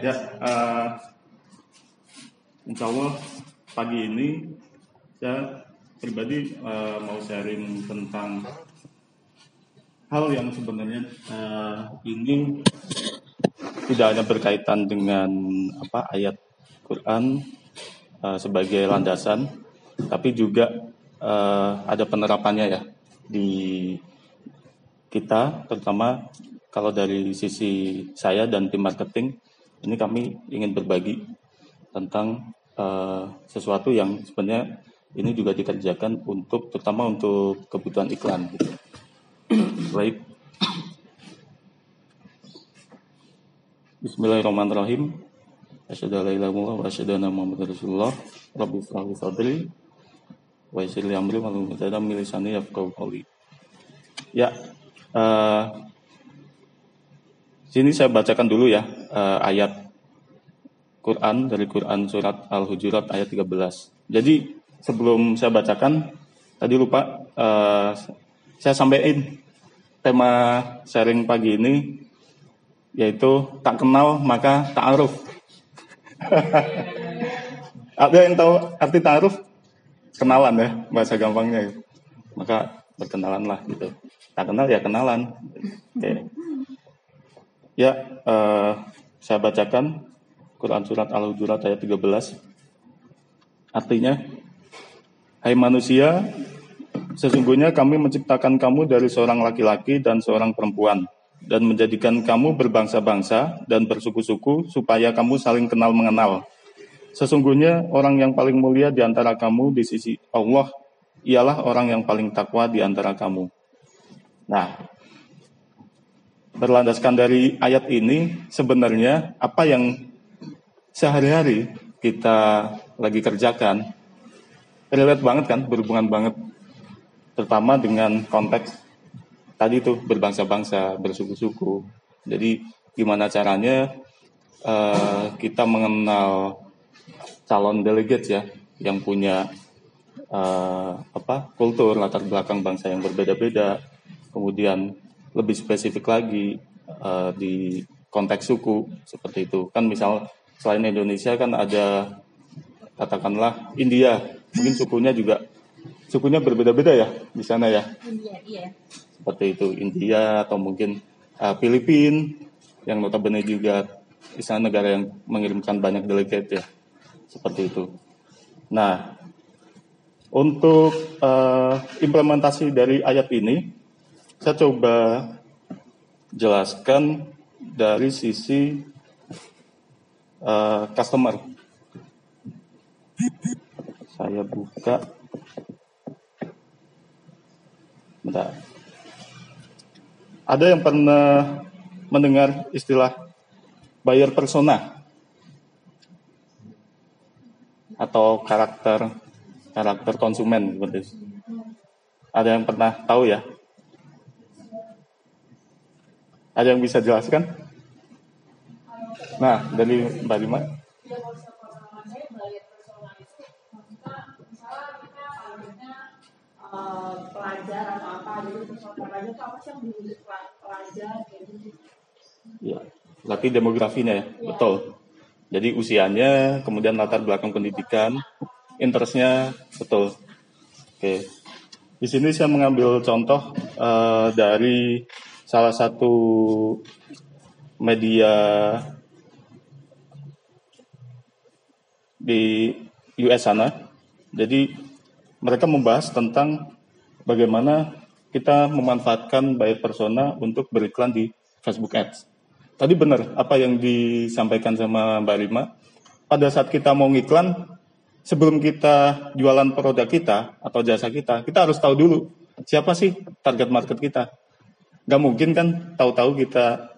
Ya, uh, insya Allah pagi ini saya pribadi uh, mau sharing tentang hal yang sebenarnya uh, ini tidak hanya berkaitan dengan apa ayat Quran uh, sebagai landasan, tapi juga uh, ada penerapannya ya di kita, terutama kalau dari sisi saya dan tim marketing ini kami ingin berbagi tentang uh, sesuatu yang sebenarnya ini juga dikerjakan untuk terutama untuk kebutuhan iklan. Gitu. Baik. Bismillahirrahmanirrahim. Wa asyhadu anna Rasulullah. Rabbi. Ya, uh, Sini saya bacakan dulu ya uh, ayat Quran dari Quran surat Al-Hujurat ayat 13. Jadi sebelum saya bacakan tadi lupa uh, saya sampaikan tema sharing pagi ini yaitu tak kenal maka ta'aruf. Ada yang tahu arti ta'aruf? Kenalan ya, bahasa gampangnya. Maka berkenalan lah gitu. Tak kenal ya kenalan. Okay. Ya, uh, saya bacakan Quran Surat Al-Hujurat ayat 13. Artinya, Hai manusia, sesungguhnya kami menciptakan kamu dari seorang laki-laki dan seorang perempuan, dan menjadikan kamu berbangsa-bangsa dan bersuku-suku supaya kamu saling kenal mengenal. Sesungguhnya orang yang paling mulia di antara kamu di sisi Allah ialah orang yang paling takwa di antara kamu. Nah, berlandaskan dari ayat ini sebenarnya apa yang sehari-hari kita lagi kerjakan relate banget kan, berhubungan banget terutama dengan konteks tadi itu berbangsa-bangsa, bersuku-suku. Jadi gimana caranya uh, kita mengenal calon delegates ya yang punya uh, apa kultur latar belakang bangsa yang berbeda-beda, kemudian lebih spesifik lagi uh, di konteks suku seperti itu. Kan misal selain Indonesia kan ada katakanlah India. Mungkin sukunya juga sukunya berbeda-beda ya di sana ya. India iya. Seperti itu India atau mungkin uh, Filipina yang notabene juga di sana negara yang mengirimkan banyak delegate ya seperti itu. Nah untuk uh, implementasi dari ayat ini saya coba jelaskan dari sisi uh, customer. Saya buka. Bentar. Ada yang pernah mendengar istilah buyer persona atau karakter karakter konsumen. Ada yang pernah tahu ya ada yang bisa jelaskan? Nah, dari Mbak Lima. pelajar atau apa pelajar itu apa sih yang pelajar gitu ya berarti demografinya ya, ya. betul jadi usianya kemudian latar belakang pendidikan interestnya betul oke di sini saya mengambil contoh uh, dari salah satu media di US sana. Jadi mereka membahas tentang bagaimana kita memanfaatkan buyer persona untuk beriklan di Facebook Ads. Tadi benar apa yang disampaikan sama Mbak Rima. Pada saat kita mau ngiklan, sebelum kita jualan produk kita atau jasa kita, kita harus tahu dulu siapa sih target market kita. Gak mungkin kan tahu-tahu kita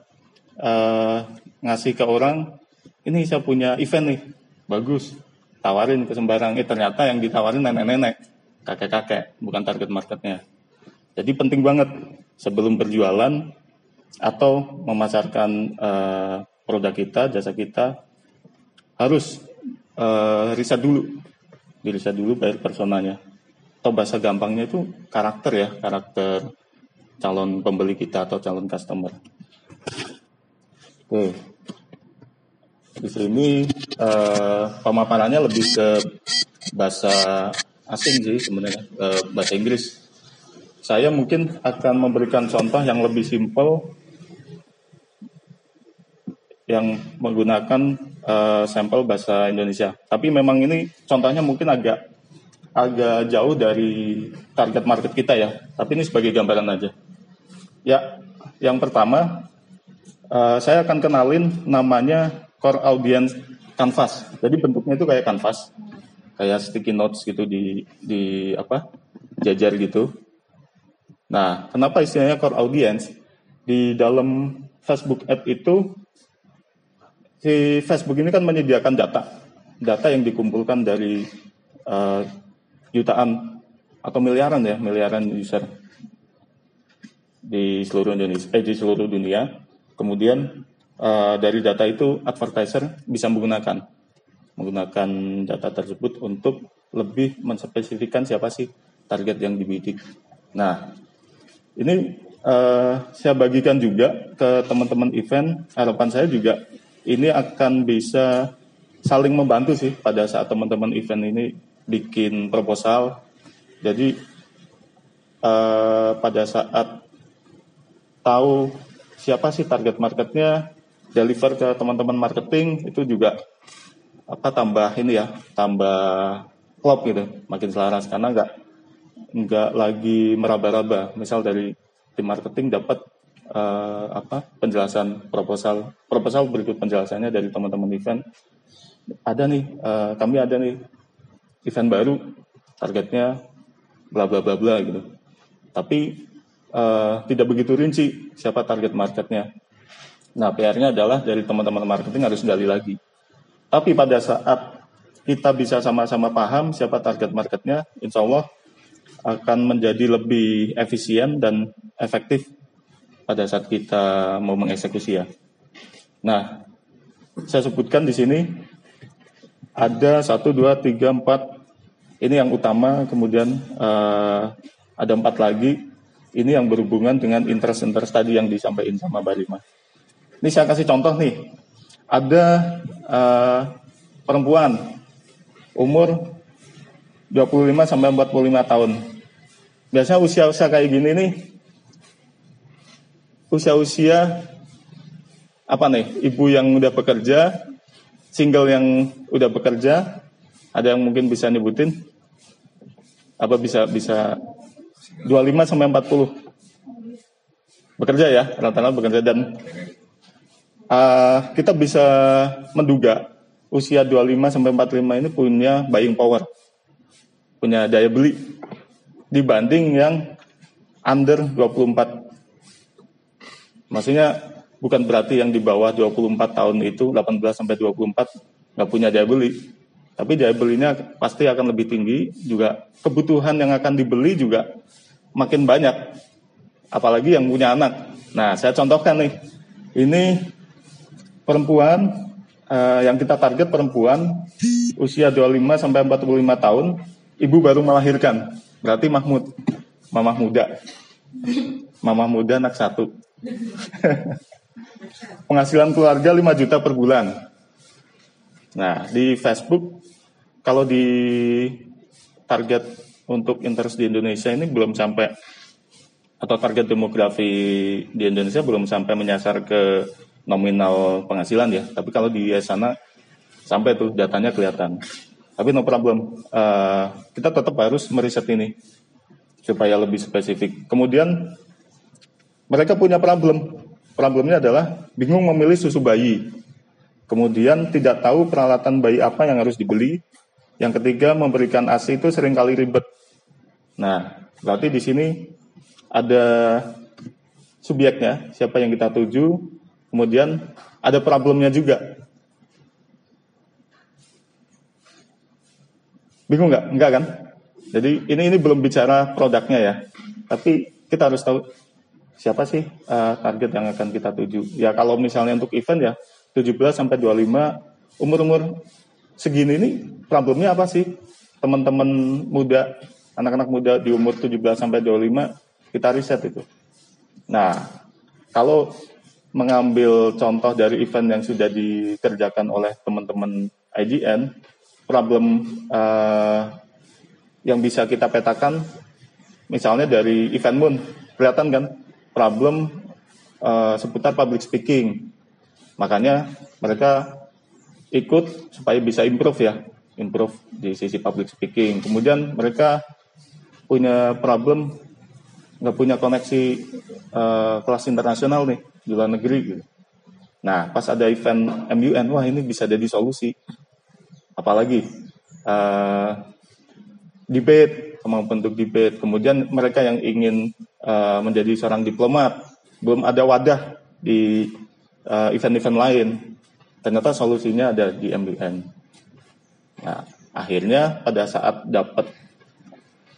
uh, ngasih ke orang, ini saya punya event nih, bagus, tawarin ke sembarang. Eh ternyata yang ditawarin nenek-nenek, kakek-kakek, bukan target marketnya. Jadi penting banget sebelum berjualan atau memasarkan uh, produk kita, jasa kita, harus uh, riset dulu, diriset dulu bayar personanya. Atau bahasa gampangnya itu karakter ya, karakter calon pembeli kita atau calon customer. Oke. di sini uh, pemaparannya lebih ke bahasa asing sih sebenarnya uh, bahasa Inggris. Saya mungkin akan memberikan contoh yang lebih simpel yang menggunakan uh, sampel bahasa Indonesia. Tapi memang ini contohnya mungkin agak agak jauh dari target market kita ya. Tapi ini sebagai gambaran aja. Ya, yang pertama uh, saya akan kenalin namanya core audience canvas. Jadi bentuknya itu kayak canvas, kayak sticky notes gitu di di apa jajar gitu. Nah, kenapa istilahnya core audience? Di dalam Facebook App itu si Facebook ini kan menyediakan data, data yang dikumpulkan dari uh, jutaan atau miliaran ya, miliaran user di seluruh Indonesia, eh, di seluruh dunia. Kemudian uh, dari data itu advertiser bisa menggunakan menggunakan data tersebut untuk lebih menspesifikkan siapa sih target yang dibidik. Nah, ini uh, saya bagikan juga ke teman-teman event. Harapan saya juga ini akan bisa saling membantu sih pada saat teman-teman event ini bikin proposal. Jadi uh, pada saat tahu siapa sih target marketnya, deliver ke teman-teman marketing itu juga apa tambah ini ya, tambah klop gitu, makin selaras. Karena nggak nggak lagi meraba-raba. Misal dari tim marketing dapat uh, apa penjelasan proposal proposal berikut penjelasannya dari teman-teman event. Ada nih uh, kami ada nih event baru targetnya bla bla bla bla gitu. Tapi uh, tidak begitu rinci siapa target marketnya. Nah, PR-nya adalah dari teman-teman marketing harus gali lagi. Tapi pada saat kita bisa sama-sama paham siapa target marketnya, insya Allah akan menjadi lebih efisien dan efektif pada saat kita mau mengeksekusi ya. Nah, saya sebutkan di sini ada satu, dua, tiga, empat. Ini yang utama, kemudian uh, ada empat lagi ini yang berhubungan dengan interest-interest tadi yang disampaikan sama Mbak Rima. Ini saya kasih contoh nih. Ada uh, perempuan umur 25 sampai 45 tahun. Biasanya usia-usia kayak gini nih usia-usia apa nih? Ibu yang udah bekerja, single yang udah bekerja, ada yang mungkin bisa nyebutin? Apa bisa bisa 25 sampai 40. Bekerja ya, rata-rata bekerja dan uh, kita bisa menduga usia 25 sampai 45 ini punya buying power. Punya daya beli dibanding yang under 24. Maksudnya bukan berarti yang di bawah 24 tahun itu 18 sampai 24 nggak punya daya beli. Tapi daya belinya pasti akan lebih tinggi, juga kebutuhan yang akan dibeli juga makin banyak. Apalagi yang punya anak. Nah, saya contohkan nih. Ini perempuan uh, yang kita target perempuan usia 25 sampai 45 tahun, ibu baru melahirkan. Berarti Mahmud, mamah muda. Mamah muda anak satu. Penghasilan keluarga 5 juta per bulan. Nah, di Facebook kalau di target untuk interest di Indonesia ini belum sampai atau target demografi di Indonesia belum sampai menyasar ke nominal penghasilan ya. Tapi kalau di sana sampai tuh datanya kelihatan. Tapi no problem, uh, kita tetap harus meriset ini supaya lebih spesifik. Kemudian mereka punya problem. Problemnya adalah bingung memilih susu bayi. Kemudian tidak tahu peralatan bayi apa yang harus dibeli. Yang ketiga memberikan ASI itu sering kali ribet. Nah, berarti di sini ada subjeknya, siapa yang kita tuju, kemudian ada problemnya juga. Bingung nggak? Enggak kan? Jadi ini ini belum bicara produknya ya, tapi kita harus tahu siapa sih uh, target yang akan kita tuju. Ya kalau misalnya untuk event ya 17 sampai 25 umur-umur segini ini problemnya apa sih? Teman-teman muda anak-anak muda di umur 17 sampai 25 kita riset itu. Nah, kalau mengambil contoh dari event yang sudah dikerjakan oleh teman-teman IGN, problem uh, yang bisa kita petakan, misalnya dari event Moon, kelihatan kan problem uh, seputar public speaking. Makanya mereka ikut supaya bisa improve ya, improve di sisi public speaking. Kemudian mereka punya problem nggak punya koneksi uh, kelas internasional nih di luar negeri gitu. Nah, pas ada event MUN, wah ini bisa jadi solusi. Apalagi uh, debate, kemampuan untuk debate. Kemudian mereka yang ingin uh, menjadi seorang diplomat, belum ada wadah di event-event uh, lain. Ternyata solusinya ada di MUN. Nah, akhirnya pada saat dapat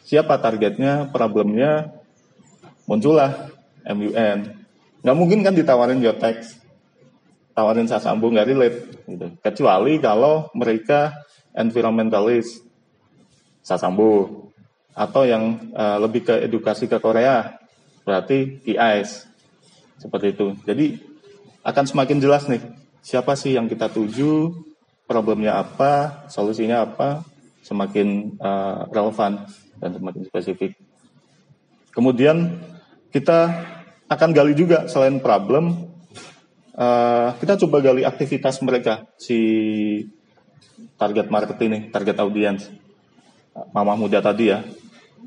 siapa targetnya, problemnya, muncullah MUN nggak mungkin kan ditawarin Yotex tawarin Sasambu nggak relate gitu. kecuali kalau mereka environmentalist Sasambu atau yang uh, lebih ke edukasi ke Korea berarti IAS seperti itu. Jadi akan semakin jelas nih siapa sih yang kita tuju problemnya apa solusinya apa semakin uh, relevan dan semakin spesifik kemudian kita akan gali juga selain problem, uh, kita coba gali aktivitas mereka si target market ini, target audiens, mama muda tadi ya.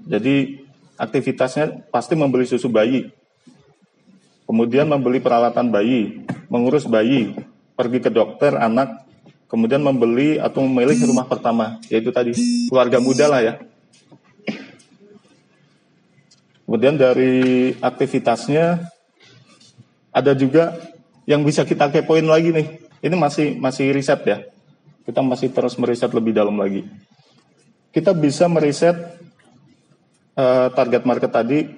Jadi aktivitasnya pasti membeli susu bayi, kemudian membeli peralatan bayi, mengurus bayi, pergi ke dokter anak, kemudian membeli atau memilih rumah pertama, yaitu tadi keluarga muda lah ya. Kemudian dari aktivitasnya ada juga yang bisa kita kepoin lagi nih. Ini masih masih riset ya. Kita masih terus meriset lebih dalam lagi. Kita bisa meriset uh, target market tadi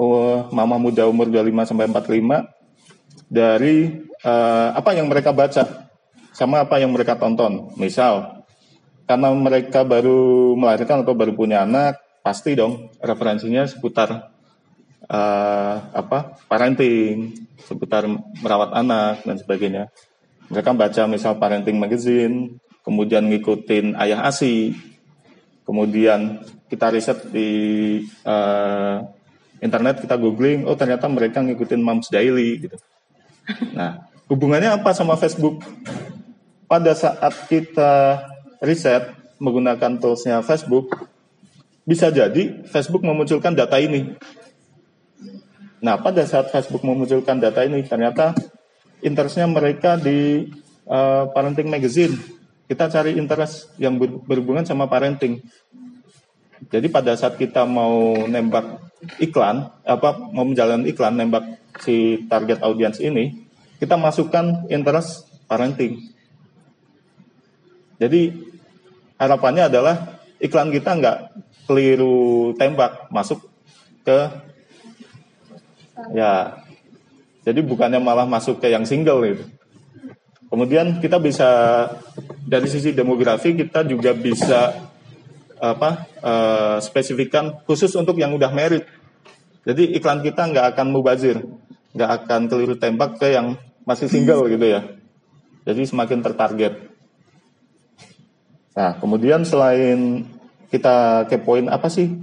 uh, mama muda umur 25 sampai 45 dari uh, apa yang mereka baca sama apa yang mereka tonton. Misal karena mereka baru melahirkan atau baru punya anak, pasti dong referensinya seputar uh, apa parenting, seputar merawat anak dan sebagainya. Mereka baca misal parenting magazine, kemudian ngikutin ayah asi, kemudian kita riset di uh, internet kita googling, oh ternyata mereka ngikutin Moms Daily gitu. Nah, hubungannya apa sama Facebook? Pada saat kita riset menggunakan toolsnya Facebook, bisa jadi Facebook memunculkan data ini. Nah, pada saat Facebook memunculkan data ini, ternyata interestnya mereka di uh, parenting magazine. Kita cari interest yang ber berhubungan sama parenting. Jadi pada saat kita mau nembak iklan, apa mau menjalankan iklan, nembak si target audience ini, kita masukkan interest parenting. Jadi harapannya adalah iklan kita nggak keliru tembak masuk ke ya jadi bukannya malah masuk ke yang single gitu. Kemudian kita bisa dari sisi demografi kita juga bisa apa uh, spesifikkan khusus untuk yang udah merit. Jadi iklan kita nggak akan mubazir, nggak akan keliru tembak ke yang masih single gitu ya. Jadi semakin tertarget. Nah kemudian selain kita kepoin apa sih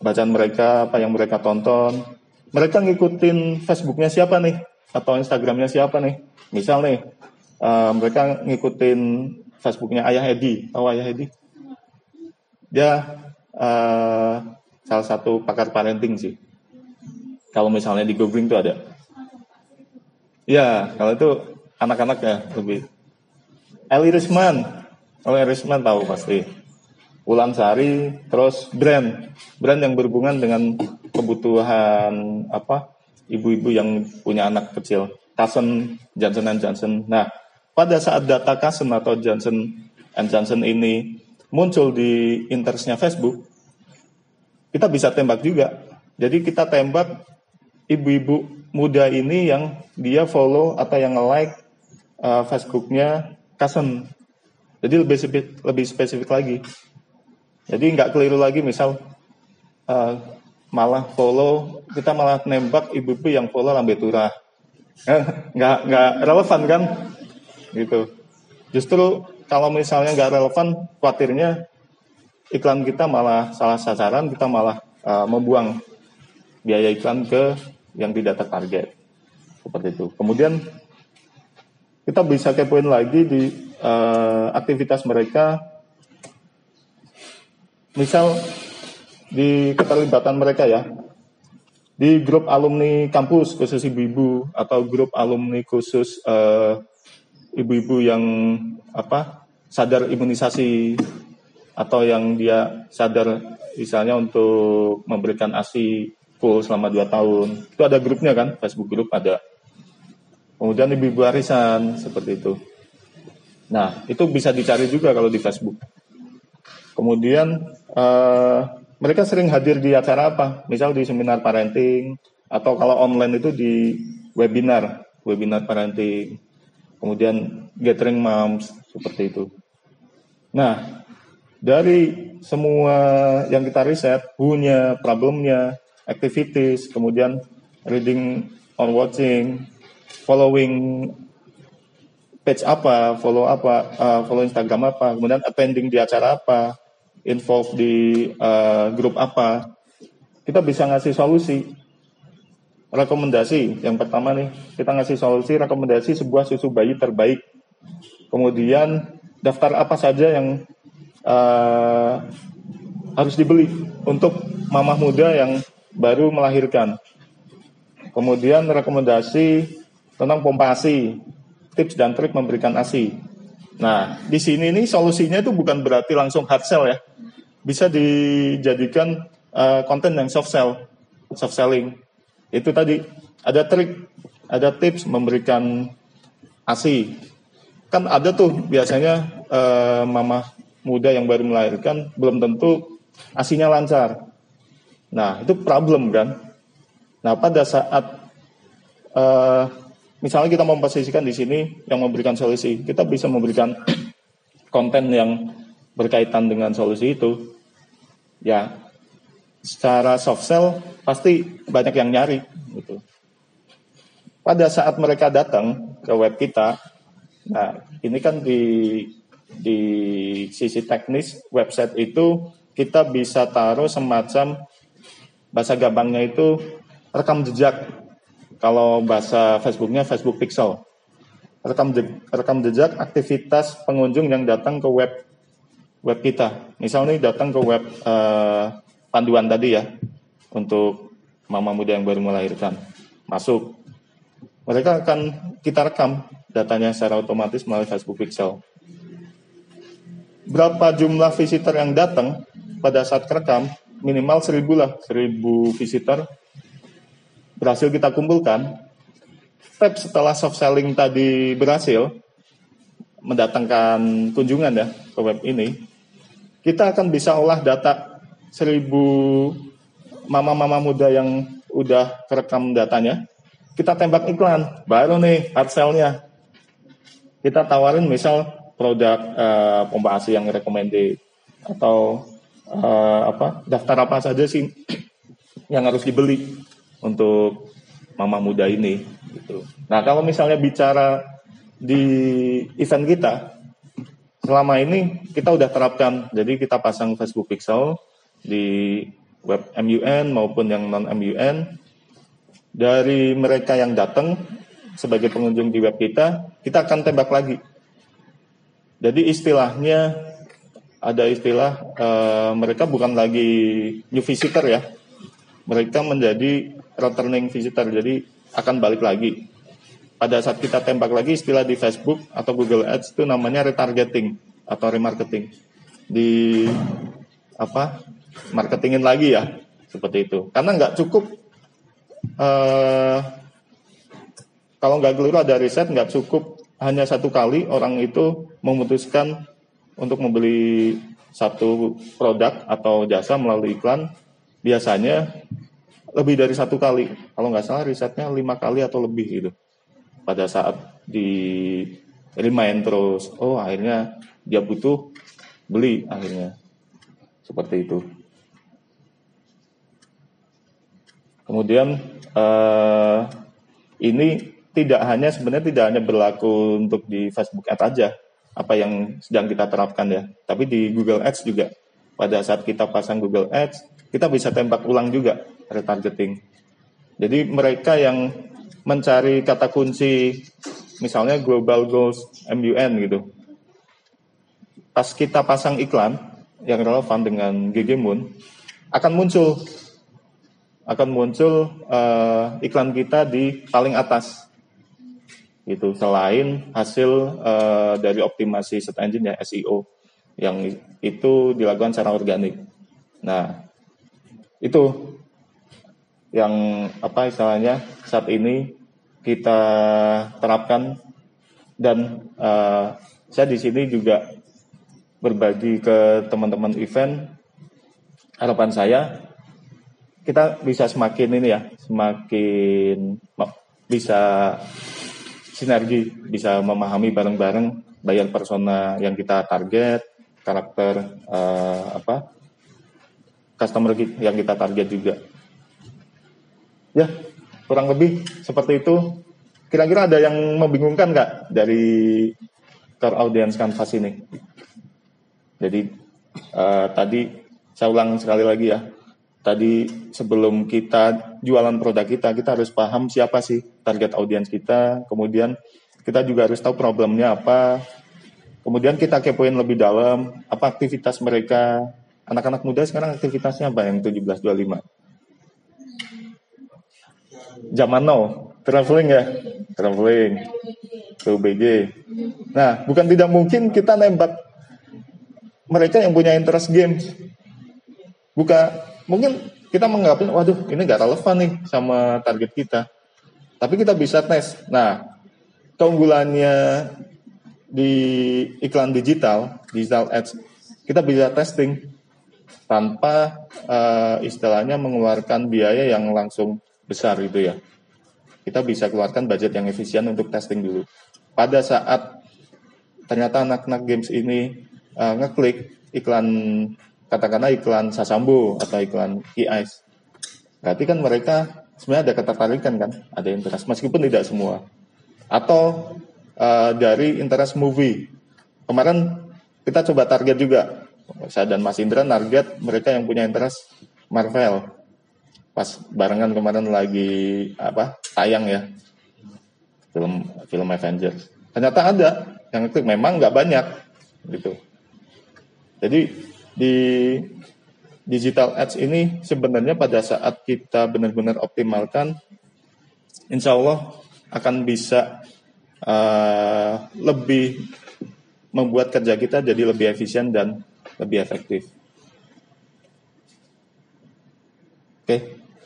bacaan mereka, apa yang mereka tonton. Mereka ngikutin Facebooknya siapa nih? Atau Instagramnya siapa nih? Misal nih, uh, mereka ngikutin Facebooknya Ayah Edi. Tahu Ayah Edi? Dia uh, salah satu pakar parenting sih. Kalau misalnya di googling tuh ada. Ya, kalau itu anak-anak ya lebih. Eli Risman. Eli Risman tahu pasti Ulang Sari, terus brand, brand yang berhubungan dengan kebutuhan apa ibu-ibu yang punya anak kecil, Cousin Johnson and Johnson. Nah, pada saat data Cousin atau Johnson and Johnson ini muncul di interestnya Facebook, kita bisa tembak juga. Jadi kita tembak ibu-ibu muda ini yang dia follow atau yang like uh, Facebooknya Cousin. Jadi lebih lebih spesifik lagi. Jadi nggak keliru lagi misal uh, malah follow kita malah nembak ibu-ibu yang follow lambe turah. Nggak nggak relevan kan? Gitu. Justru kalau misalnya nggak relevan khawatirnya iklan kita malah salah sasaran kita malah uh, membuang biaya iklan ke yang tidak tertarget. Seperti itu. Kemudian kita bisa kepoin lagi di uh, aktivitas mereka misal di keterlibatan mereka ya. Di grup alumni kampus khusus ibu-ibu atau grup alumni khusus uh, ibu-ibu yang apa sadar imunisasi atau yang dia sadar misalnya untuk memberikan ASI full selama 2 tahun. Itu ada grupnya kan Facebook grup ada. Kemudian ibu-ibu arisan seperti itu. Nah itu bisa dicari juga kalau di Facebook. Kemudian uh, mereka sering hadir di acara apa? Misal di seminar parenting atau kalau online itu di webinar, webinar parenting. Kemudian gathering moms seperti itu. Nah, dari semua yang kita riset, punya problemnya, activities, kemudian reading or watching, following page apa, follow apa, uh, follow Instagram apa, kemudian attending di acara apa, involve di uh, grup apa, kita bisa ngasih solusi. Rekomendasi yang pertama nih, kita ngasih solusi rekomendasi sebuah susu bayi terbaik. Kemudian daftar apa saja yang uh, harus dibeli untuk mamah muda yang baru melahirkan. Kemudian rekomendasi tentang pompa ASI, tips dan trik memberikan ASI. Nah, di sini nih solusinya itu bukan berarti langsung hard sell ya bisa dijadikan uh, konten yang soft sell, soft selling. Itu tadi ada trik, ada tips memberikan ASI. Kan ada tuh biasanya uh, mama muda yang baru melahirkan belum tentu asinya lancar. Nah, itu problem kan. Nah, pada saat uh, misalnya kita memposisikan di sini yang memberikan solusi, kita bisa memberikan konten yang berkaitan dengan solusi itu ya secara soft sell pasti banyak yang nyari gitu. Pada saat mereka datang ke web kita, nah ini kan di di sisi teknis website itu kita bisa taruh semacam bahasa gampangnya itu rekam jejak. Kalau bahasa Facebooknya Facebook Pixel. Rekam je, rekam jejak aktivitas pengunjung yang datang ke web web kita. Misalnya datang ke web uh, panduan tadi ya untuk mama muda yang baru melahirkan. Masuk. Mereka akan kita rekam datanya secara otomatis melalui Facebook Pixel. Berapa jumlah visitor yang datang pada saat kerekam? Minimal seribu lah, seribu visitor berhasil kita kumpulkan. Tab setelah soft selling tadi berhasil mendatangkan kunjungan ya ke web ini, kita akan bisa olah data seribu mama-mama muda yang udah kerekam datanya, kita tembak iklan, baru nih hard sell-nya. Kita tawarin misal produk uh, pompa ASI yang recommended atau uh, apa daftar apa saja sih yang harus dibeli untuk mama muda ini gitu. Nah, kalau misalnya bicara di event kita, selama ini kita udah terapkan. Jadi kita pasang Facebook Pixel di web MUN maupun yang non MUN. Dari mereka yang datang sebagai pengunjung di web kita, kita akan tembak lagi. Jadi istilahnya ada istilah uh, mereka bukan lagi new visitor ya. Mereka menjadi returning visitor. Jadi akan balik lagi pada saat kita tembak lagi istilah di Facebook atau Google Ads itu namanya retargeting atau remarketing. Di apa marketingin lagi ya seperti itu. Karena nggak cukup uh, kalau nggak keliru ada riset nggak cukup hanya satu kali orang itu memutuskan untuk membeli satu produk atau jasa melalui iklan biasanya lebih dari satu kali. Kalau nggak salah risetnya lima kali atau lebih gitu pada saat di remind terus oh akhirnya dia butuh beli akhirnya seperti itu kemudian uh, ini tidak hanya sebenarnya tidak hanya berlaku untuk di Facebook Ads aja apa yang sedang kita terapkan ya, tapi di Google Ads juga. Pada saat kita pasang Google Ads, kita bisa tembak ulang juga retargeting. Jadi mereka yang mencari kata kunci misalnya global goals MUN gitu. Pas kita pasang iklan yang relevan dengan GG Moon akan muncul akan muncul uh, iklan kita di paling atas itu selain hasil uh, dari optimasi search engine ya SEO yang itu dilakukan secara organik. Nah, itu yang apa istilahnya saat ini kita terapkan. Dan uh, saya di sini juga berbagi ke teman-teman event. Harapan saya kita bisa semakin ini ya semakin bisa sinergi, bisa memahami bareng-bareng bayar persona yang kita target, karakter uh, apa customer yang kita target juga. Ya, kurang lebih seperti itu. Kira-kira ada yang membingungkan nggak dari core audience canvas ini? Jadi uh, tadi saya ulang sekali lagi ya, tadi sebelum kita jualan produk kita, kita harus paham siapa sih target audiens kita, kemudian kita juga harus tahu problemnya apa, kemudian kita kepoin lebih dalam, apa aktivitas mereka, anak-anak muda sekarang aktivitasnya apa yang 1725? Zaman now, traveling ya, traveling, ke UBG. Nah, bukan tidak mungkin kita nembak mereka yang punya interest games. Buka mungkin kita menganggap waduh ini gak relevan nih sama target kita. Tapi kita bisa tes. Nah keunggulannya di iklan digital digital ads kita bisa testing tanpa uh, istilahnya mengeluarkan biaya yang langsung besar itu ya kita bisa keluarkan budget yang efisien untuk testing dulu pada saat ternyata anak-anak games ini uh, ngeklik iklan katakanlah iklan Sasambo atau iklan e-ice. Berarti kan mereka sebenarnya ada ketertarikan kan, ada interest meskipun tidak semua. Atau uh, dari interest movie. Kemarin kita coba target juga. Saya dan Mas Indra target mereka yang punya interest Marvel. Pas barengan kemarin lagi apa? tayang ya. Film film Avengers. Ternyata ada yang klik memang nggak banyak gitu. Jadi di digital ads ini sebenarnya pada saat kita benar-benar optimalkan, insya Allah akan bisa uh, lebih membuat kerja kita jadi lebih efisien dan lebih efektif. Oke, okay.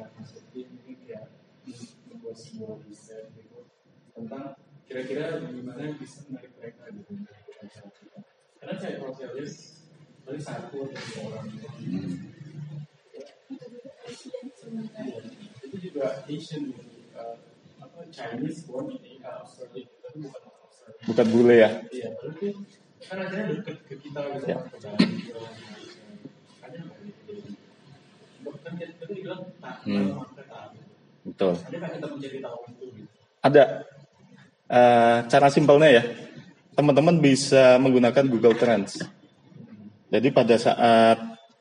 karena seperti ini kayak membuat sebuah riset gitu tentang kira-kira gimana bisa menarik mereka gitu karena saya kalau saya lihat paling satu atau dua orang hmm. itu juga Asian uh, apa Chinese born in uh, Australia tapi bukan Australia bukan bule ya? Iya berarti kan akhirnya dekat ke kita gitu. Ya. ke Bali ke ada nggak gitu kan tadi bilang tak hmm. betul ada uh, cara simpelnya ya teman-teman bisa menggunakan Google Trends jadi pada saat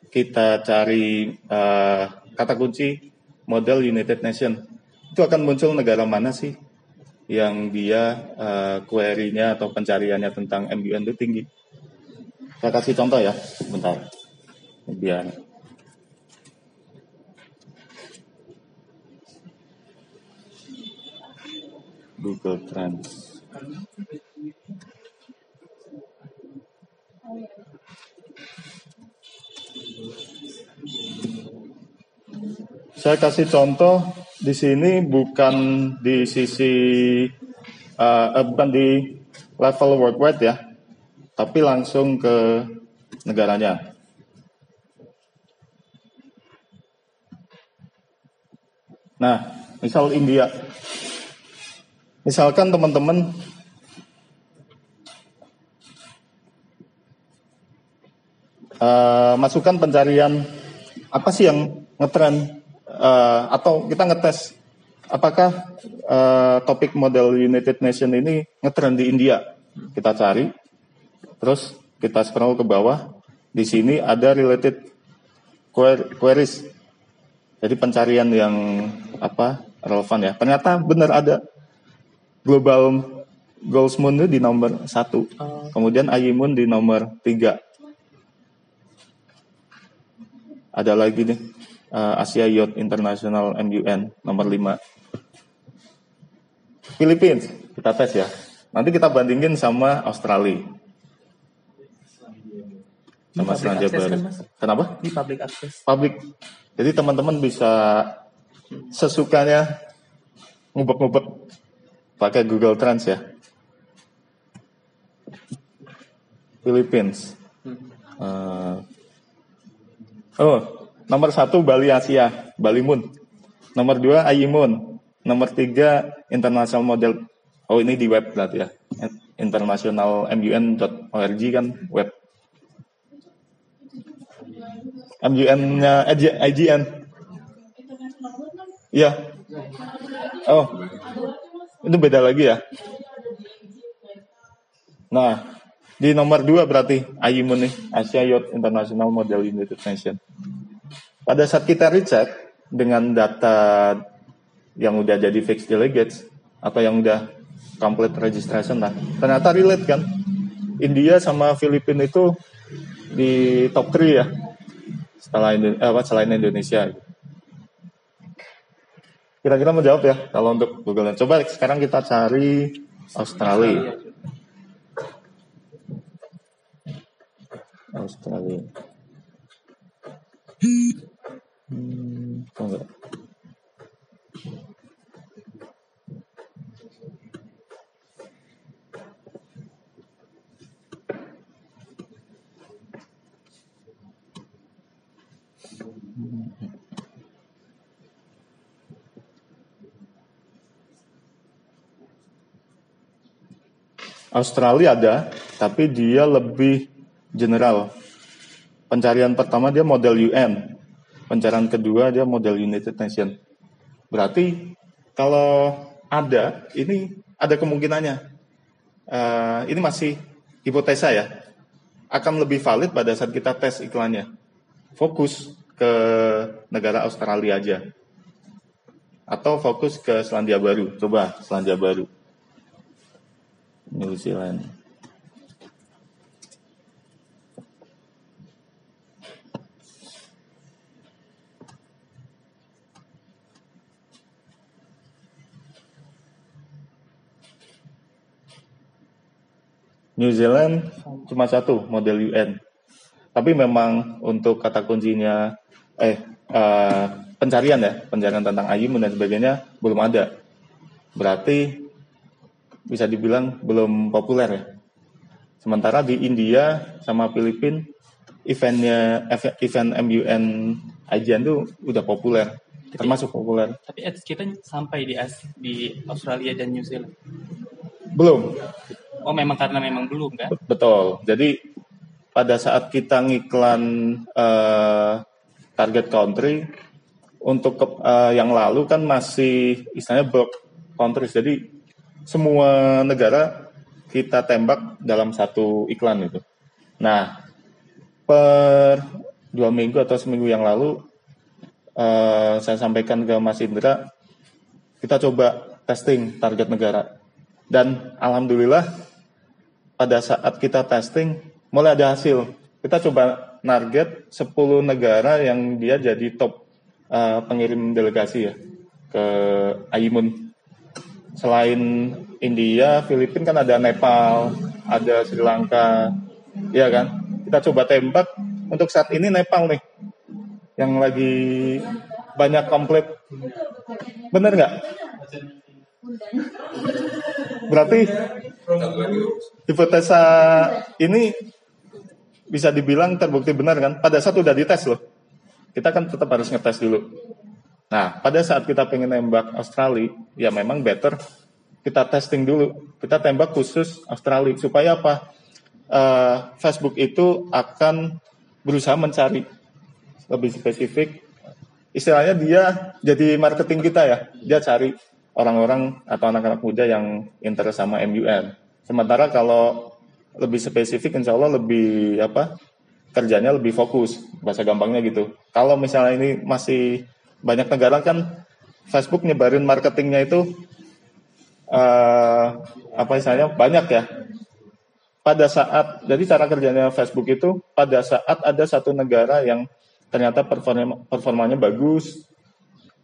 kita cari uh, kata kunci model United Nation, itu akan muncul negara mana sih yang dia uh, query-nya atau pencariannya tentang MUN itu tinggi. Saya kasih contoh ya, bentar. Biar Google Trends. Saya kasih contoh di sini bukan di sisi uh, bukan di level worldwide ya, tapi langsung ke negaranya. Nah, misal India. Misalkan teman-teman uh, masukkan pencarian apa sih yang ngetren uh, atau kita ngetes apakah uh, topik model United Nation ini ngetren di India. Kita cari terus kita scroll ke bawah. Di sini ada related queries. Jadi pencarian yang apa relevan ya. Ternyata benar ada global goals moon di nomor satu oh. kemudian Ayimun di nomor tiga ada lagi nih uh, Asia Yacht International MUN nomor 5. Philippines kita tes ya. Nanti kita bandingin sama Australia. Sama Selandia Baru. Kan, Kenapa? Di public access. Public. Jadi teman-teman bisa sesukanya ngubek-ngubek pakai Google Trends ya. Philippines. Uh, Oh, nomor satu Bali Asia, Bali Moon. Nomor dua Ayimun. Nomor tiga International Model. Oh ini di web berarti ya. Internationalmun.org kan web. MUN-nya IGN. Iya. Oh. Itu beda lagi ya. Nah, di nomor dua berarti Ayimun nih, Asia Yacht International Model United Nation. Pada saat kita recheck dengan data yang udah jadi fixed delegates atau yang udah complete registration lah, ternyata relate kan. India sama Filipina itu di top 3 ya. Setelah eh, apa selain Indonesia. Kira-kira mau jawab ya kalau untuk Google. Coba sekarang kita cari Australia. Australia. Hmm, enggak. Australia ada, tapi dia lebih general. Pencarian pertama dia model UN, pencarian kedua dia model United Nation. Berarti kalau ada, ini ada kemungkinannya. Uh, ini masih hipotesa ya, akan lebih valid pada saat kita tes iklannya. Fokus ke negara Australia aja. Atau fokus ke Selandia Baru. Coba Selandia Baru. New Zealand. New Zealand cuma satu model UN. Tapi memang untuk kata kuncinya eh uh, pencarian ya, pencarian tentang ayam dan sebagainya belum ada. Berarti bisa dibilang belum populer ya. Sementara di India sama Filipina eventnya event MUN IJN itu udah populer, tapi, termasuk populer. Tapi kita sampai di di Australia dan New Zealand. Belum. Oh memang karena memang belum kan? Betul. Jadi pada saat kita ngiklan uh, target country untuk ke, uh, yang lalu kan masih istilahnya block countries. Jadi semua negara kita tembak dalam satu iklan itu. Nah per dua minggu atau seminggu yang lalu uh, saya sampaikan ke Mas Indra kita coba testing target negara dan alhamdulillah pada saat kita testing mulai ada hasil. Kita coba target 10 negara yang dia jadi top uh, pengirim delegasi ya ke Aimun. Selain India, Filipina kan ada Nepal, ada Sri Lanka, ya kan? Kita coba tembak untuk saat ini Nepal nih yang lagi banyak komplit Bener nggak? Berarti hipotesa ini bisa dibilang terbukti benar kan? Pada saat udah dites loh. Kita kan tetap harus ngetes dulu. Nah, pada saat kita pengen nembak Australia, ya memang better kita testing dulu. Kita tembak khusus Australia supaya apa? Eh, Facebook itu akan berusaha mencari lebih spesifik. Istilahnya dia jadi marketing kita ya. Dia cari orang-orang atau anak-anak muda yang interest sama MUN. Sementara kalau lebih spesifik, insya Allah lebih apa? Kerjanya lebih fokus, bahasa gampangnya gitu. Kalau misalnya ini masih banyak negara kan Facebook nyebarin marketingnya itu eh apa istilahnya banyak ya. Pada saat jadi cara kerjanya Facebook itu pada saat ada satu negara yang ternyata performa, performanya bagus,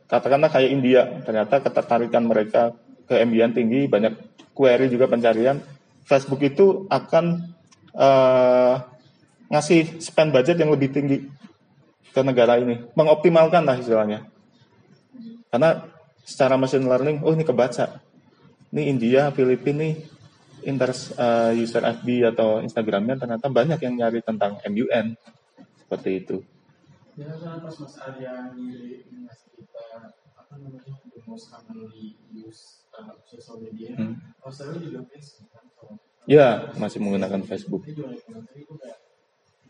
katakanlah kayak India, ternyata ketertarikan mereka ke MBN tinggi, banyak query juga pencarian, Facebook itu akan eh, ngasih spend budget yang lebih tinggi ke negara ini, mengoptimalkan lah istilahnya. Karena secara machine learning, oh ini kebaca, ini India, Filipina nih interest eh, user FB atau Instagramnya ternyata banyak yang nyari tentang MUN seperti itu. Ya pas Mas Arya ngirim kita apa namanya the most commonly used uh, social media, Hmm. Juga Facebook kan Ya, masih menggunakan Facebook. Juga itu kayak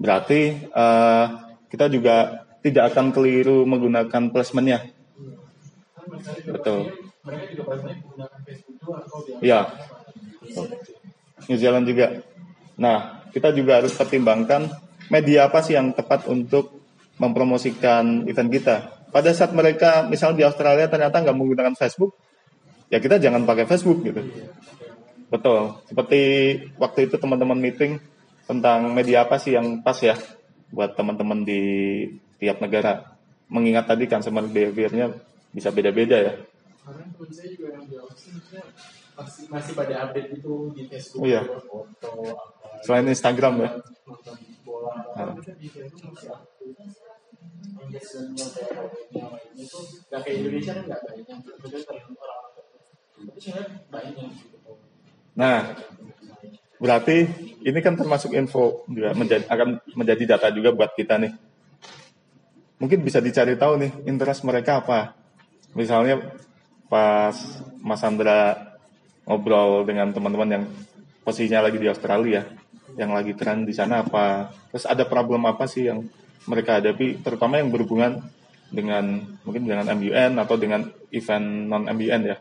Berarti eh, kita juga tidak akan keliru menggunakan placementnya. kan mereka juga Betul. Iya. New Zealand juga. Nah, kita juga harus pertimbangkan media apa sih yang tepat untuk mempromosikan event kita. Pada saat mereka misal di Australia ternyata nggak menggunakan Facebook, ya kita jangan pakai Facebook gitu. Betul. Seperti waktu itu teman-teman meeting tentang media apa sih yang pas ya buat teman-teman di tiap negara. Mengingat tadi consumer behavior-nya bisa beda-beda ya. karena teman saya juga yang di masih masih pada update itu di Facebook Oh, iya. foto apa Selain Instagram ya. nonton bola Ah. mereka di Facebook masih aktif engagementnya kayak update-nya lainnya itu nggak kayak Indonesia kan nggak banyak yang berbeda tergantung orang tapi saya lihat banyak yang gitu Nah, berarti ini kan termasuk info juga menjadi, akan menjadi data juga buat kita nih. Mungkin bisa dicari tahu nih interest mereka apa. Misalnya pas Mas Andra ngobrol dengan teman-teman yang posisinya lagi di Australia, yang lagi tren di sana apa. Terus ada problem apa sih yang mereka hadapi, terutama yang berhubungan dengan mungkin dengan MUN atau dengan event non MUN ya.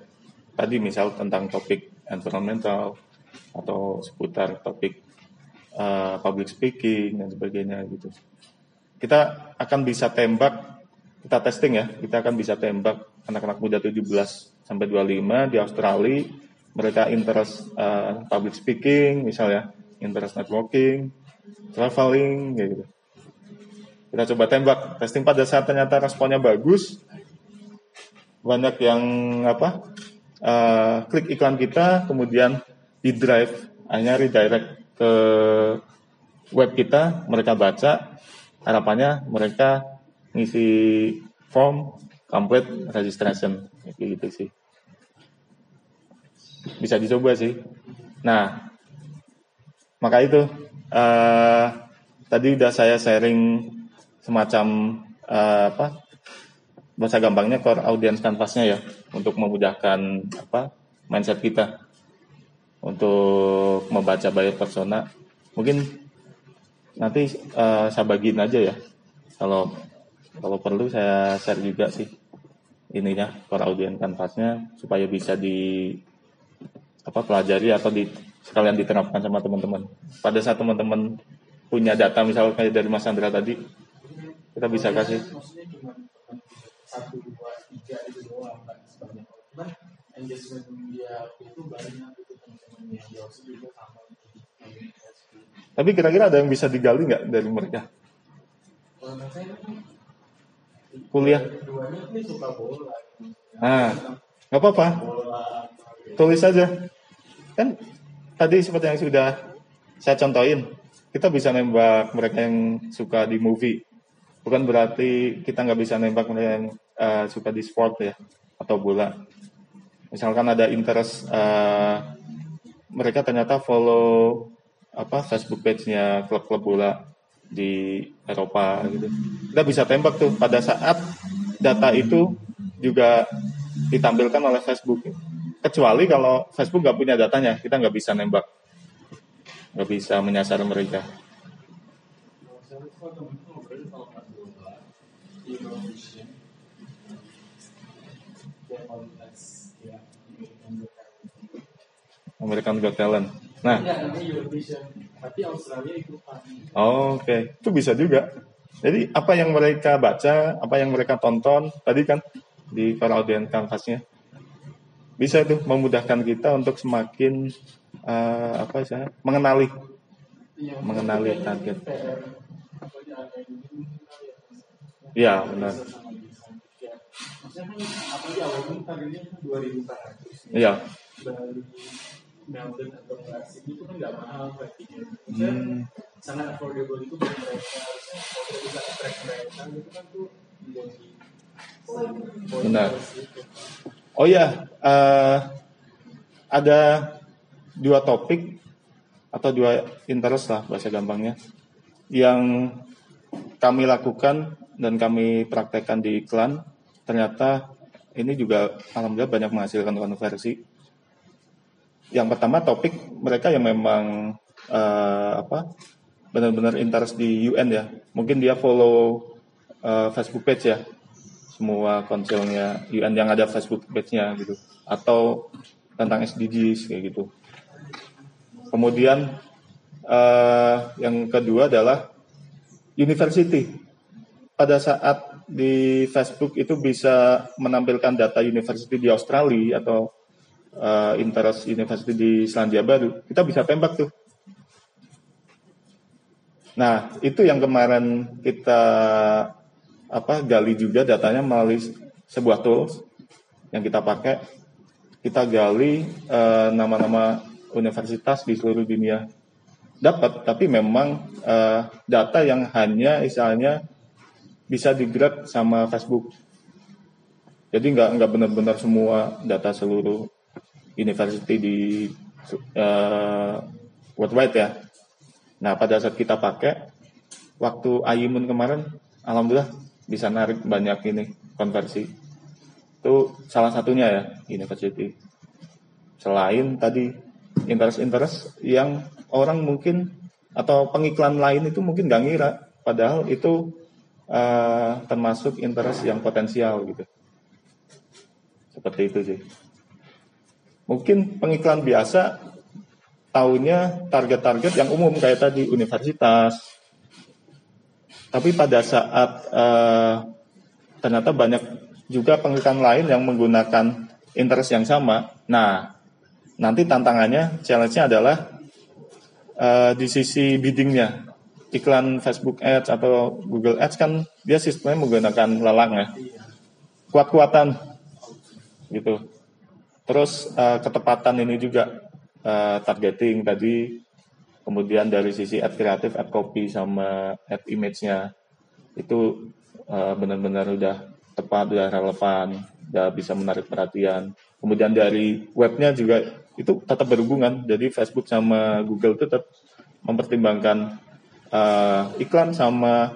Tadi misal tentang topik environmental atau seputar topik uh, public speaking dan sebagainya gitu. Kita akan bisa tembak, kita testing ya, kita akan bisa tembak anak-anak muda 17 sampai 25 di Australia, mereka interest uh, public speaking misalnya, interest networking, traveling gitu. Kita coba tembak, testing pada saat ternyata responnya bagus, banyak yang apa uh, klik iklan kita, kemudian di drive, hanya redirect ke web kita, mereka baca, harapannya mereka ngisi form complete registration gitu sih. Bisa dicoba sih. Nah, maka itu eh tadi udah saya sharing semacam eh, apa bahasa gampangnya core audience canvasnya ya untuk memudahkan apa mindset kita untuk membaca buyer persona mungkin nanti eh, saya bagiin aja ya. Kalau kalau perlu saya share juga sih ininya core audience canvasnya supaya bisa di apa pelajari atau di sekalian diterapkan sama teman-teman. Pada saat teman-teman punya data misalnya dari Mas Andra tadi kita bisa kasih. Satu dua tiga itu doang kan engagement dia itu banyak Tapi kira-kira ada yang bisa digali nggak dari mereka? Kuliah? keduanya ini suka bola. Ah, nggak apa-apa. Tulis saja. Kan tadi seperti yang sudah saya contohin, kita bisa nembak mereka yang suka di movie. Bukan berarti kita nggak bisa nembak mereka yang eh, suka di sport ya atau bola. Misalkan ada interest eh, mereka ternyata follow apa Facebook page-nya klub-klub bola di Eropa gitu. Kita bisa tembak tuh pada saat data itu juga ditampilkan oleh Facebook. Kecuali kalau Facebook nggak punya datanya, kita nggak bisa nembak, nggak bisa menyasar mereka. Kalau saya itu kalau temen itu ngobrolin kalau main bola di Indonesia ya kualitas ya American Got Talent. Nah. Tapi Australia ikutan. oh, oke, itu bisa juga. Jadi apa yang mereka baca, apa yang mereka tonton, tadi kan di para audience canvasnya, bisa itu memudahkan kita untuk semakin eh, apa sih, mengenali Iya, Mengenali target. ya, ya. Iya, benar. Ya. Kan kan 2400 Iya. Melbourne atau Mersing itu kan nggak mahal praktiknya. Maksudnya Hmm. sangat affordable itu buat mereka. Kalau kita bisa track mereka itu kan tuh menjadi Benar. gitu. Oh ya, eh, ada dua topik atau dua interest lah bahasa gampangnya yang kami lakukan dan kami praktekkan di iklan. Ternyata ini juga alhamdulillah banyak menghasilkan konversi. Yang pertama topik mereka yang memang eh, apa benar-benar interest di UN ya. Mungkin dia follow eh, Facebook page ya semua konselnya UN yang ada Facebook page-nya gitu atau tentang SDGs kayak gitu. Kemudian eh, yang kedua adalah university. Pada saat di Facebook itu bisa menampilkan data university di Australia atau eh, interest university di Selandia Baru, kita bisa tembak tuh. Nah, itu yang kemarin kita apa gali juga datanya melalui sebuah tools yang kita pakai. Kita gali eh, nama-nama universitas di seluruh dunia. Dapat, tapi memang eh, data yang hanya misalnya bisa digrab sama Facebook. Jadi nggak nggak benar-benar semua data seluruh university di eh, worldwide ya. Nah pada saat kita pakai, waktu Ayimun kemarin, alhamdulillah bisa narik banyak ini konversi. Itu salah satunya ya university. Selain tadi interest-interest yang orang mungkin atau pengiklan lain itu mungkin nggak ngira, padahal itu eh, termasuk interest yang potensial gitu. Seperti itu sih. Mungkin pengiklan biasa tahunya target-target yang umum kayak tadi universitas. Tapi pada saat eh, ternyata banyak juga pengiklan lain yang menggunakan interest yang sama. Nah, nanti tantangannya, challenge-nya adalah eh, di sisi biddingnya. Iklan Facebook Ads atau Google Ads kan dia sistemnya menggunakan lelang ya. Kuat-kuatan gitu. Terus eh, ketepatan ini juga eh, targeting tadi, kemudian dari sisi ad kreatif, ad copy sama ad image-nya itu eh, benar-benar udah tepat, udah relevan, udah bisa menarik perhatian. Kemudian dari webnya juga itu tetap berhubungan, jadi Facebook sama Google tetap mempertimbangkan eh, iklan sama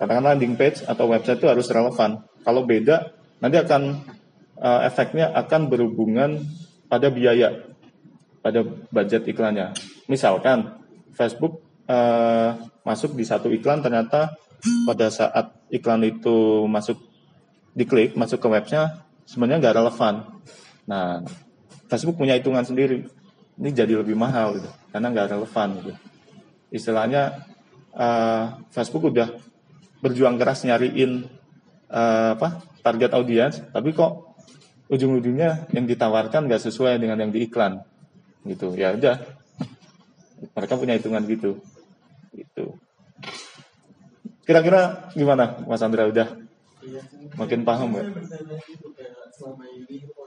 katakanlah landing page atau website itu harus relevan. Kalau beda, nanti akan eh, efeknya akan berhubungan pada biaya, pada budget iklannya. Misalkan Facebook eh, masuk di satu iklan ternyata pada saat iklan itu masuk diklik masuk ke webnya sebenarnya nggak relevan. Nah, Facebook punya hitungan sendiri. Ini jadi lebih mahal gitu, karena nggak relevan gitu. Istilahnya eh, Facebook udah berjuang keras nyariin eh, apa target audiens, tapi kok ujung-ujungnya yang ditawarkan nggak sesuai dengan yang di iklan gitu. Ya udah. Mereka punya hitungan gitu. Gitu. Kira-kira gimana Mas Andra? Udah? Iya. Makin paham nggak? Gitu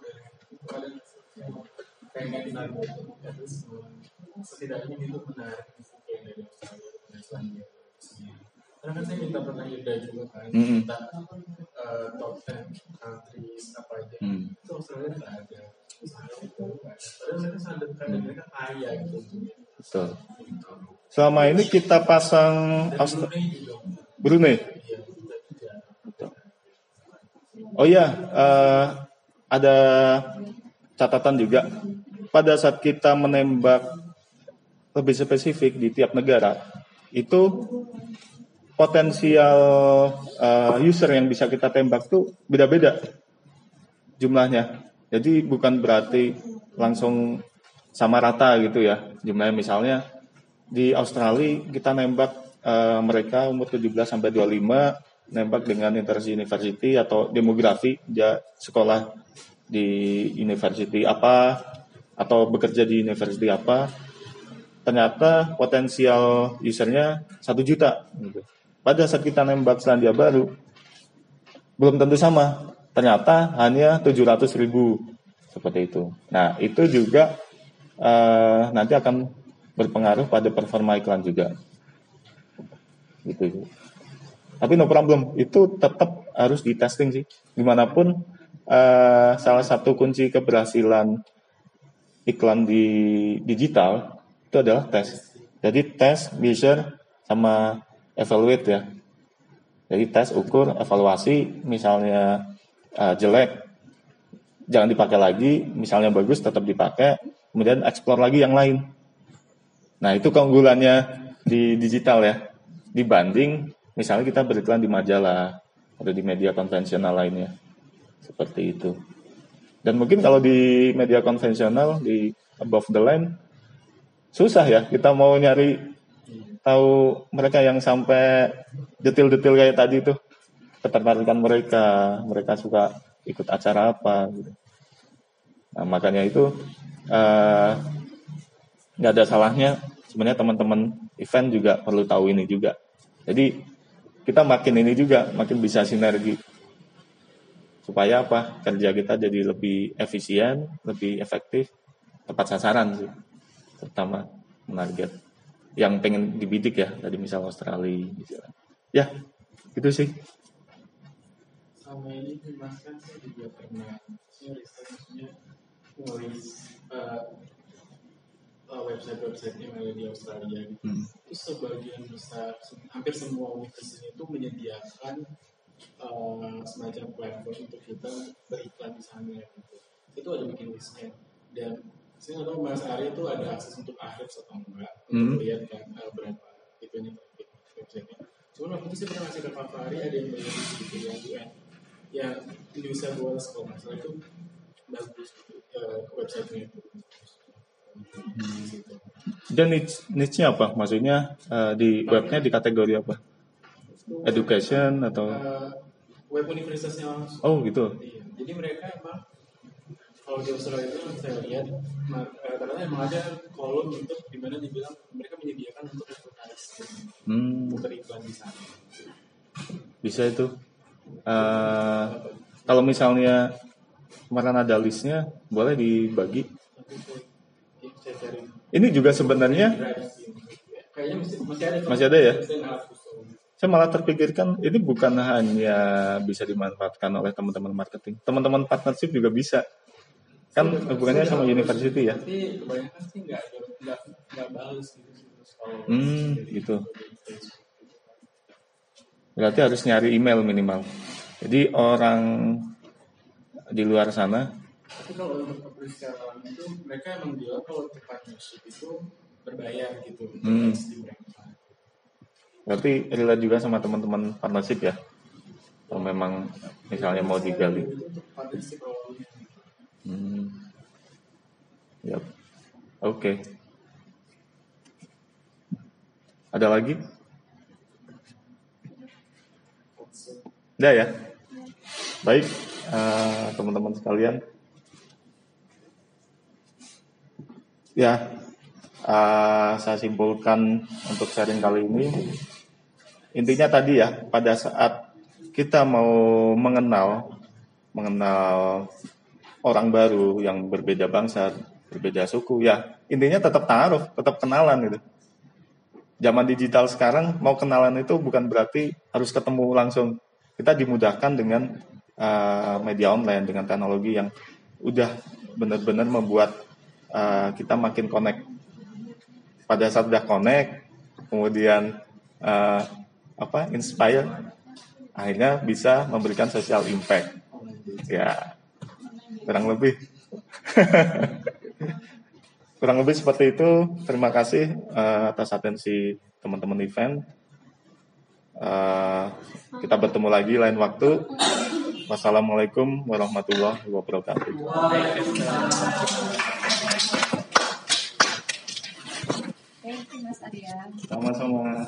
setidaknya itu karena kan saya minta pernah Yuda juga kan Mm-mm. minta eh, top 10 countries apa aja. Hmm. itu Australia nggak ada. Australia itu nggak ada. Padahal mereka sadar kan mereka kaya gitu. Betul. Selama ini kita pasang Austra- Brunei Brunei? Iya Oh iya, eh, ada catatan juga. Pada saat kita menembak lebih spesifik di tiap negara, itu potensial eh, user yang bisa kita tembak tuh beda-beda jumlahnya. Jadi bukan berarti langsung sama rata gitu ya jumlahnya. Misalnya di Australia kita nembak eh, mereka umur 17 sampai 25 nembak dengan interest university atau demografi dia sekolah di university apa atau bekerja di university apa ternyata potensial usernya satu juta gitu. Pada saat kita nembak Selandia Baru belum tentu sama. Ternyata hanya 700 ribu seperti itu. Nah itu juga eh, nanti akan berpengaruh pada performa iklan juga. Gitu. Tapi no problem. Itu tetap harus di testing sih. Di mana pun eh, salah satu kunci keberhasilan iklan di digital itu adalah tes. Jadi tes measure sama evaluate ya. Jadi tes ukur evaluasi misalnya eh, jelek jangan dipakai lagi misalnya bagus tetap dipakai kemudian explore lagi yang lain. Nah itu keunggulannya di digital ya. Dibanding misalnya kita beriklan di majalah atau di media konvensional lainnya. Seperti itu. Dan mungkin kalau di media konvensional di above the line susah ya. Kita mau nyari tahu mereka yang sampai detil-detil kayak tadi tuh ketertarikan mereka mereka suka ikut acara apa gitu. Nah makanya itu eh, nggak ada salahnya. Sebenarnya teman-teman event juga perlu tahu ini juga. Jadi kita makin ini juga makin bisa sinergi. Supaya apa? Kerja kita jadi lebih efisien lebih efektif tepat sasaran sih terutama menarget yang pengen dibidik ya tadi misal Australia gitu ya itu sih sama ini mas kan saya juga pernah saya riset maksudnya nulis eh, eh, website-website yang ada di Australia gitu. Hmm. itu sebagian besar hampir semua universitas itu menyediakan eh, semacam platform untuk kita beriklan di sana gitu. itu ada bikin listnya dan saya nggak tahu Mas Ari itu ada akses untuk Ahrefs atau enggak Hmm. untuk lihat kan eh, berapa itu ini websitenya cuma waktu itu saya pernah ngasih ke Pak Fahri ada yang beli gitu yang UN yang New South Wales kalau nggak salah itu bagus eh, websitenya itu Gitu. dan niche niche-nya apa maksudnya eh, di webnya di kategori apa Itu, education atau eh, web universitasnya langsung oh gitu Iya. Jadi mereka emang kalau di Australia itu yang saya lihat karena emang ada kolom untuk di mana dibilang mereka menyediakan untuk advertise hmm, untuk iklan di sana. bisa itu Eh, kalau misalnya kemarin ada listnya boleh dibagi ini juga sebenarnya masih, ada. Ya? Saya malah terpikirkan ini bukan hanya bisa dimanfaatkan oleh teman-teman marketing, teman-teman partnership juga bisa. Kan hubungannya sama university ya. Tapi kebanyakan sih nggak nggak nggak balas gitu kalau Hmm, gitu. Berarti harus nyari email minimal. Jadi orang di luar sana, Tapi kalau untuk apresial itu mereka emang bilang kalau untuk partnership itu berbayar gitu Hmm. berarti relate juga sama teman-teman partnership ya. Kalau memang misalnya mau digali. Partnership awalnya. Hmm. Yep. Oke. Okay. Ada lagi? Udah ya? Baik, eh, teman-teman uh, sekalian. Ya, uh, saya simpulkan untuk sharing kali ini. Intinya tadi ya, pada saat kita mau mengenal mengenal orang baru yang berbeda bangsa, berbeda suku, ya intinya tetap taruh, tetap kenalan gitu. Zaman digital sekarang mau kenalan itu bukan berarti harus ketemu langsung. Kita dimudahkan dengan eh, media online, dengan teknologi yang udah benar-benar membuat eh, kita makin connect pada saat udah connect kemudian eh, apa inspire akhirnya bisa memberikan social impact ya kurang lebih. Kurang lebih seperti itu. Terima kasih eh, atas atensi teman-teman event. Eh, kita bertemu lagi lain waktu. Wassalamualaikum warahmatullahi wabarakatuh. Thank you Mas Arya. sama-sama